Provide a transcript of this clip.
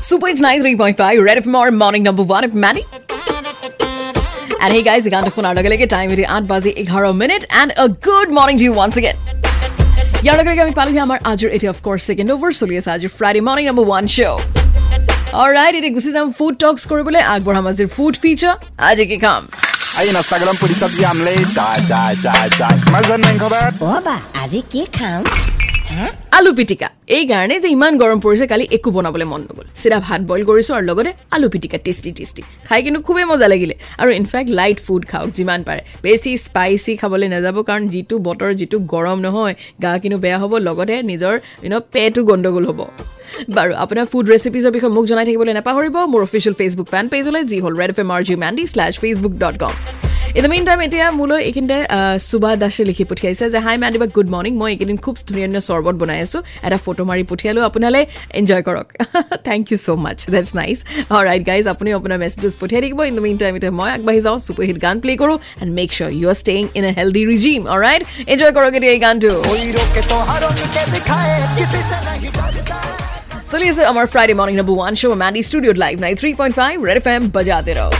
Super It's 93.5 Red FM or morning number one of Maddie. And hey guys, গানটো শুনাৰ লগে লগে time এতিয়া আঠ বাজি এঘাৰ minute and a good morning to you once again ইয়াৰ লগে লগে আমি পালোহি আমাৰ আজিৰ এতিয়া অফক'ৰ্চ ছেকেণ্ড অভাৰ চলি আছে আজিৰ Friday morning number one show' alright এতিয়া গুচি যাম ফুড টক্স কৰিবলৈ আগবঢ়াম আজিৰ ফুড ফিচাৰ আজি কি খাম Aí na Instagram por isso que am lei da da da da. Mas eu nem cover. অ বা আজি কি খাম আলু পিটিকা। এই কাৰণে যে ইমান গৰম পৰিছে কালি একো বনাবলৈ মন নগ'ল। চিধা ভাত বইল কৰিছোঁ আৰু লগতে আলু পিটিকা টেষ্টি টেষ্টি। খাই কিন্তু খুবেই মজা লাগিলে। আৰু ইনফেক্ট লাইট ফুড খাওক যিমান পাৰে। বেছি স্পাইচি খাবলৈ নাযাব কাৰণ যিটো বতৰ যিটো গৰম নহয় গা কিন্তু বেয়া হ'ব লগতে নিজৰ ইউন পেটো গণ্ডগোল হ'ব। বাৰু আপোনাৰ ফুড ৰেচিপিজৰ বিষয়ে মোক জনাই থাকিবলৈ নাপাহৰিব। মোৰ অফিচিয়েল ফেচবুক ফেন পেজলৈ যি হ'ল Red F M R J Mandy slash Facebook dot com in the meantime এতিয়া মোলৈ এইখিনিতে সুভা দাসে লিখি পঠিয়াইছে যে হাই মেণ্ডিবা গুড মৰ্ণিং মই এইকেইদিন খুব ধুনীয়া ধুনীয়া চৰ্বত বনাই আছোঁ। এটা ফটো মাৰি পঠিয়ালোঁ। আপোনালৈ এনজয় কৰক। Thank you so' much that's nice right guys আপুনি আপোনাৰ মেছেজেছ পঠিয়াই থাকিব। ইন দ্য মেইন টাইম এতিয়া মই আগবাঢ়ি যাওঁ ছুপাৰ হিট গান প্লে' কৰোঁ and make sure you are staying in a healthy regime right enjoy কৰক এতিয়া এই গানটো। চলি আছে আমাৰ Friday morning number one show' Mandy ষ্টুডিঅ'ত live nine three point five Red F M বজাতে ৰহ